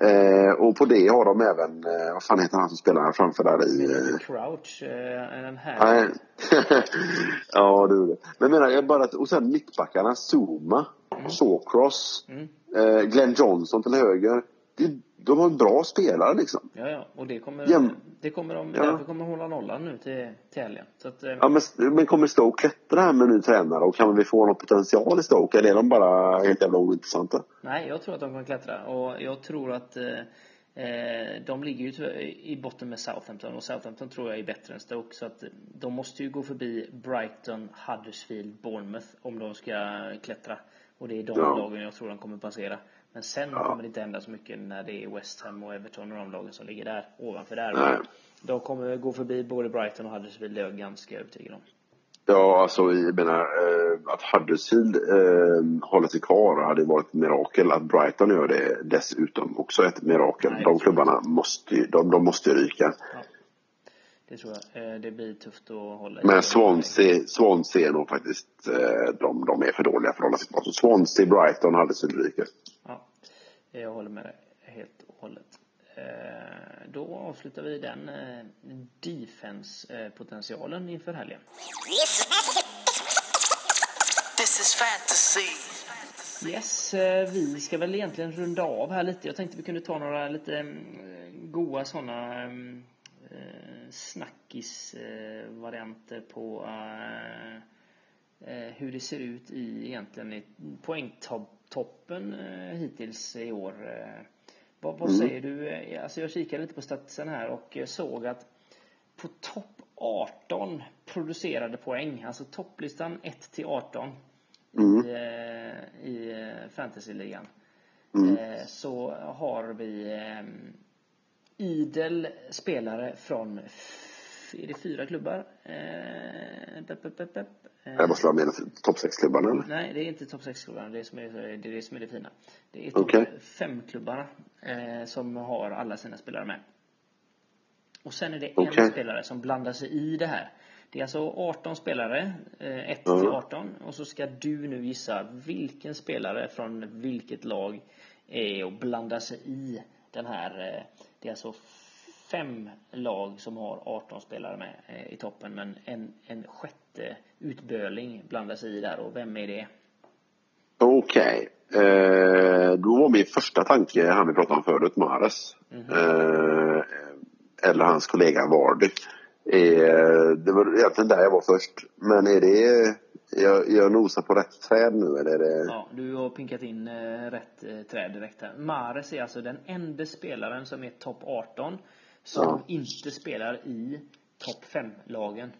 Eh, och på det har de även, eh, vad fan heter han som spelar framför där i... Eh, Crouch, eh, den här. [LAUGHS] ja, du. Men menar, jag bara, att- och sen mittbackarna, Zuma, Shawcross, Mm. eh, Glenn Johnson till höger. Det, de har bra spelare liksom. Ja, ja. Och det kommer, Jäm- det kommer de, Ja. därför kommer de hålla nollan nu till, till helgen. Så att, eh, Ja, men, men kommer Stoke klättra här med ny tränare och kan vi få någon potential i Stoke eller är de bara helt jävla ointressanta? Nej, jag tror att de kommer klättra. Och jag tror att eh, eh, de ligger ju i botten med Southampton. Och Southampton tror jag är bättre än Stoke. Så att de måste ju gå förbi Brighton, Huddersfield, Bournemouth om de ska klättra. Och det är de Ja. lagen jag tror de kommer passera. Men sen Ja. kommer det inte hända så mycket när det är West Ham och Everton och de lagen som ligger där ovanför där. Nej. De kommer gå förbi både Brighton och Huddersfield, det är jag ganska övertygad om. Ja, alltså jag menar eh, att Huddersfield eh, håller sig kvar hade varit ett mirakel. Att Brighton gör det dessutom också ett mirakel. Nej, de klubbarna måste de, de måste ju ryka. Ja. Det tror jag. Eh, Det blir tufft att hålla i. Men Swansea, Swansea är nog faktiskt, eh, de, de är för dåliga för att hålla sig kvar. Så Swansea, Brighton, Huddersfield ryker. Ja, jag håller med dig helt och hållet. Eh, Då avslutar vi den eh, defense-potentialen inför helgen. This is fantasy. Yes, eh, vi ska väl egentligen runda av här lite. Jag tänkte vi kunde ta några lite mm, goa sådana eh, snackis-varianter på eh, eh, hur det ser ut i egentligen i poängtoppen hittills i år. Vad, vad säger du? Alltså jag kikade lite på statsen här och såg att på topp 18 producerade poäng, alltså topplistan 1 till 18 i, eh, i eh, fantasyligan. Eh, Så har vi idel spelare från, är det fyra klubbar? Eh, pep, pep, pep, pep. Eh, Jag måste vara med i topp 6-klubbarna eller? Nej, det är inte topp 6-klubbarna. Det, är som är, det är det som är det fina. Det är topp Okej. 5-klubbarna eh, som har alla sina spelare med. Och sen är det Okej. en spelare som blandar sig i det här. Det är alltså 18 spelare, eh, 1 Ja. till 18. Och så ska du nu gissa vilken spelare från vilket lag är och blandar sig i den här. Eh, det är alltså fem lag som har 18 spelare med eh, i toppen. Men en, en sjätte utböling blandar sig i där. Och vem är det? Okej. Eh, då var min första tanke han vi pratade om förut, Mares. Eh, eller hans kollega Vardy. Eh, det var egentligen där jag var först. Men är det... Jag, jag nosar på rätt träd nu eller är det... Ja, du har pinkat in eh, rätt eh, träd direkt här. Mares är alltså den enda spelaren som är topp 18 som Ja. inte spelar i topp 5-lagen.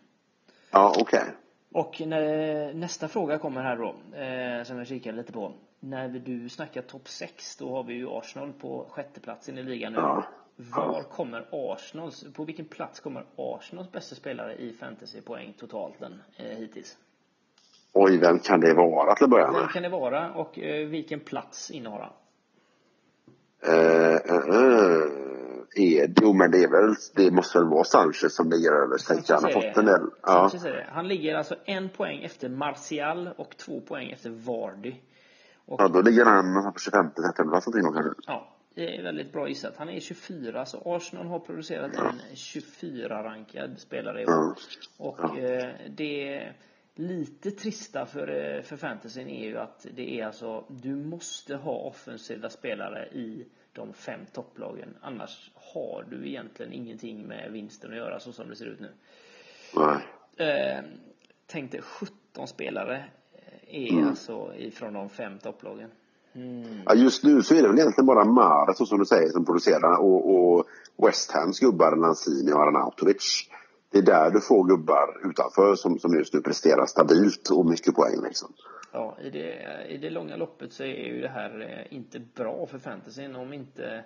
Ja, okej. Och när, nästa fråga kommer här då, eh, som jag kikade lite på. När du snackar topp 6, då har vi ju Arsenal på sjätteplatsen i ligan nu. Ja. Var kommer Arsenals, på vilken plats kommer Arsenals bästa spelare i fantasypoäng totalt den, eh, hittills? Oj, vem kan det vara till att börja Vem med? kan det vara och eh, vilken plats innehar han? Eh, eh, eh, jo, men det är väl... Det måste väl vara Sanchez som ligger över sig. Han har fått en del... Ja. Han ligger alltså en poäng efter Martial och två poäng efter Vardy. Och, ja, då ligger han på 25 30 plats någonting då kanske. ja, det är väldigt bra gissat. Han är 24, så Arsenal har producerat en 24-rankad spelare i år. Ja. Och eh, det lite trista för, eh, för fantasyn är ju att det är alltså, du måste ha offensiva spelare i de fem topplagen. Annars har du egentligen ingenting med vinsten att göra så som det ser ut nu. Nej. Eh, tänk dig 17 spelare är alltså ifrån de fem topplagen. Mm. Ja, just nu så är det väl egentligen bara Mara, så som du säger, som producerar och, och West Hams gubbar, Lanzini och Arnautovic. Det är där du får gubbar utanför som, som just nu presterar stabilt och mycket poäng liksom. Ja, i det, i det långa loppet så är ju det här eh, inte bra för fantasyn om inte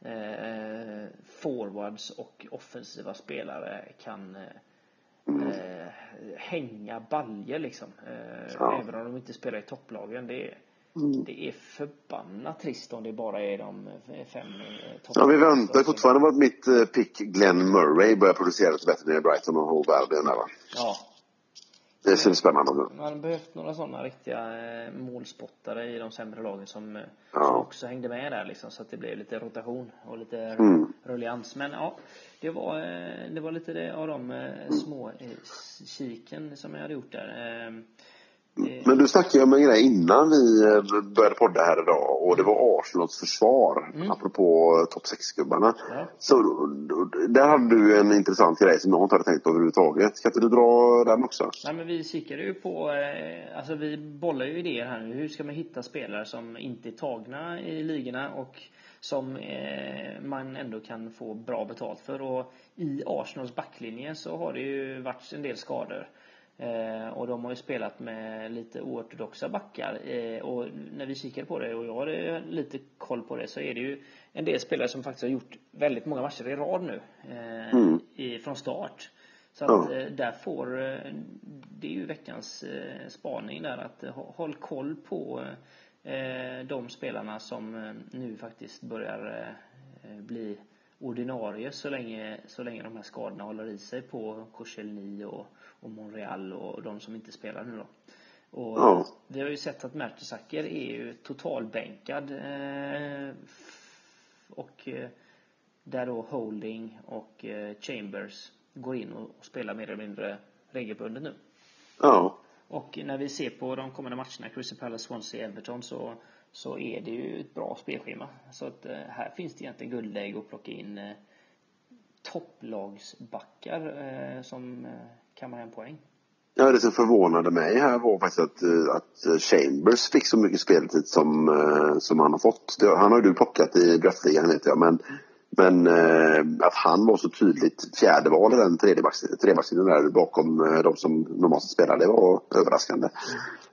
eh, forwards och offensiva spelare kan eh, eh, hänga baljer liksom. Eh, Ja. Även om de inte spelar i topplagen. Det är, Mm. det är förbannat trist om det bara är de fem eh, topp- Ja, vi väntar fortfarande på att mitt eh, pick Glenn Murray börjar producera lite bättre nere i Brighton och Hove Albion där va. Ja, Det ser spännande ut. Man hade behövt några sådana riktiga eh, målspottare i de sämre lagen som, Ja. som också hängde med där liksom så att det blev lite rotation och lite Mm. rullians. Men ja, det var, det var lite det av de eh, små kiken som jag hade gjort där. Eh, Men du snackade ju om en grej innan vi eh, började podda här idag och det var Arsenals försvar, apropå topp 6-gubbarna. Ja. Så där hade du en intressant grej som jag inte hade tänkt på överhuvudtaget. Kan inte du dra den också? Nej, men vi kikade ju på, eh, alltså vi bollar ju idéer här nu. Hur ska man hitta spelare som inte är tagna i ligorna och som eh, man ändå kan få bra betalt för. Och i Arsenals backlinje så har det ju varit en del skador. Eh, och de har ju spelat med lite oortodoxa backar. Eh, och när vi kikade på det, och jag hade lite koll på det, så är det ju en del spelare som faktiskt har gjort väldigt många matcher i rad nu. Eh, i, från start. Så att eh, där får, det är ju veckans eh, spaning där att hå- håll koll på de spelarna som nu faktiskt börjar bli ordinarie så länge, så länge de här skadorna håller i sig på Koscielny och, och Monreal och de som inte spelar nu då. Och Ja. vi har ju sett att Mertesacker är ju totalbänkad eh, och eh, där då Holding och eh, Chambers går in och, och spelar mer eller mindre regelbundet nu. Ja. Och när vi ser på de kommande matcherna, Crystal Palace, Swansea, Everton, så, så är det ju ett bra spelschema. Så att eh, här finns det egentligen guldläge att plocka in eh, topplagsbackar eh, som kammar hem poäng. Ja, det som förvånade mig här var faktiskt att, eh, att Chambers fick så mycket speltid som, eh, som han har fått. Han har ju du plockat i draftligan vet jag, men, men eh, att han var så tydligt fjärde val i den trebackslinjen där bakom de som normalt spelar, det var överraskande.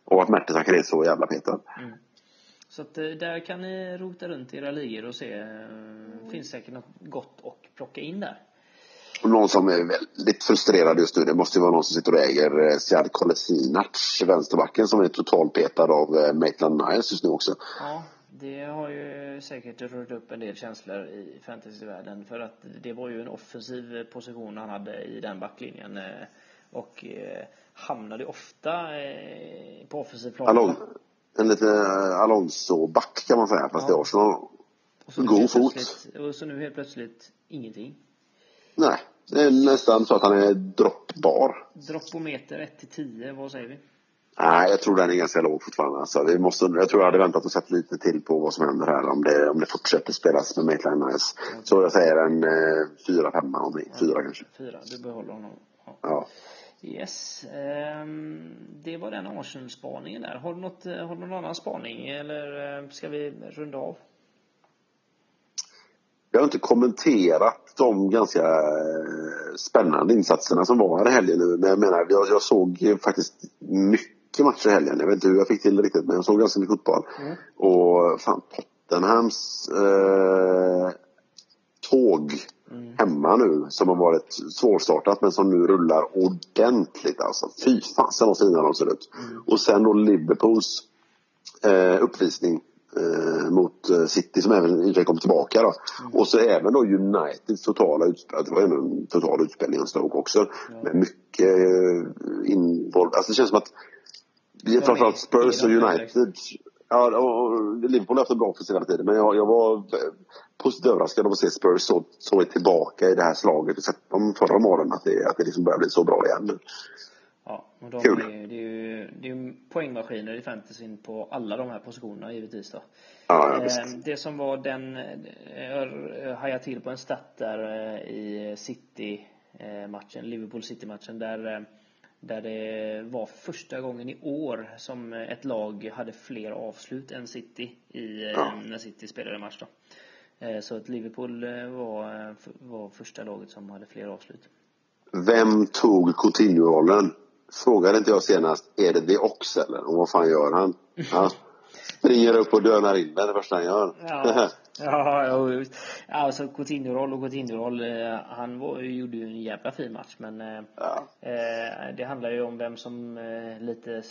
Och att Mertesacker är så jävla petad. Så att där kan ni rota runt i era ligor och se. Finns säkert något gott att plocka in där. Någon som är väldigt frustrerad just nu, det måste ju vara någon som sitter och äger eh, Siad Kolasinac, vänsterbacken, som är totalpetad av eh, Maitland Niles just nu också. Ja, det har ju säkert rört upp en del känslor i fantasyvärlden för att det var ju en offensiv position han hade i den backlinjen eh, och hamnade ofta på offensiv plan. Alon, en liten Alonso-back kan man säga, fast Ja. det är Arsenal. God fot. Och så nu helt plötsligt ingenting. Nej, det är nästan så att han är droppbar. Droppometer 1 till 10, vad säger vi? Nej, jag tror den är ganska låg fortfarande. Alltså, vi måste, jag tror jag hade väntat och sett lite till på vad som händer här om det, om det fortsätter spelas med Maitland Niles. Så jag säger en eh, fyra, femma någonting. Fyra kanske. Fyra, du behåller honom. Ja. Ja. Yes. ehm, det var den Arsenal-spaningen där. Har du, något, eh, har du någon annan spaning eller eh, ska vi runda av? Jag har inte kommenterat de ganska eh, spännande insatserna som var här i helgen nu. Men jag menar, jag, jag såg faktiskt mycket matcher i helgen. Jag vet inte hur jag fick till det riktigt, men jag såg ganska mycket fotboll. Och fan, Tottenhams eh, tåg hemma nu som har varit svårstartat men som nu rullar ordentligt alltså. Fy fasen vad fina de ser ut. Och sen då Liverpools eh, uppvisning eh, mot eh, City som även i och kom tillbaka då. Och så även då Uniteds totala utspel. Det var ju en total utspelning av Stoke också. Med mycket eh, involv. Alltså det känns som att vi, är- framförallt Spurs och United. Ja, och, Liverpool har haft en bra offensiv hela tiden. Men jag, jag var eh, positivt överraskad av att se Spurs så, så tillbaka i det här slaget. Och sett dem förra morgonen att det, att det liksom börjar bli så bra igen. Ja, och de Kul. är, det är ju det är ju poängmaskiner i fantasyn på alla de här positionerna givetvis då. Ja, ja visst. Eh, Det som var den, eh, jag hajade till på en stat där eh, i City-matchen, Liverpool City-matchen, där, eh, där det var första gången i år som ett lag hade fler avslut än City i, eh, Ja. när City spelade match då. Eh, Så att Liverpool eh, var, var första laget som hade fler avslut. Vem tog Coutinho-rollen? Frågade inte jag senast, är det The Ox eller? Och vad fan gör han? Ja. Springer upp och dönar in den det första han gör. Ja, [LAUGHS] ja, ja, alltså Coutinho-roll och Coutinho-roll. eh, Han var, gjorde ju en jävla fin match men eh, Ja. eh, det handlar ju om vem som eh, lite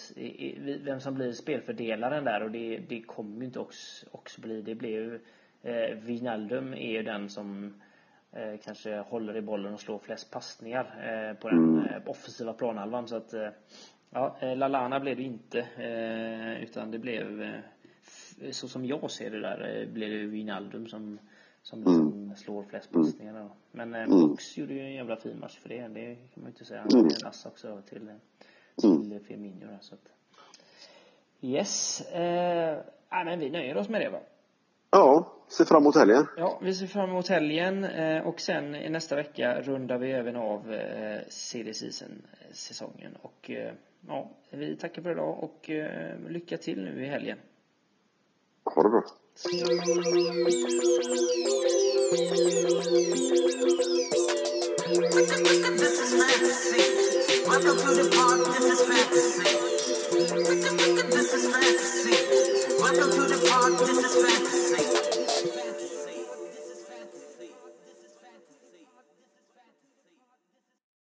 vem som blir spelfördelaren där och det, det kommer ju inte också, också bli. Det blir ju eh, Wijnaldum är ju den som eh, kanske håller i bollen och slår flest passningar eh, på den eh, offensiva planhalvan så att eh, ja, eh, Lalana blev det inte eh, utan det blev så som jag ser det där blir det Wijnaldum som som liksom slår flest passningar då. Men eh, Ox gjorde ju en jävla fin match för det. Det kan man ju inte säga. Han är en ass också till, till Firmino där, så att, Yes. Eh, men vi nöjer oss med det va? Ja, se fram emot helgen. Ja, vi ser fram emot helgen eh, och sen i nästa vecka rundar vi även av eh, CD Season-säsongen. Och eh, ja, vi tackar för idag och eh, lycka till nu i helgen. Ha det bra. This is fantasy. Welcome to the park. This is fantasy. This is fantasy. Welcome to the park. This is fantasy.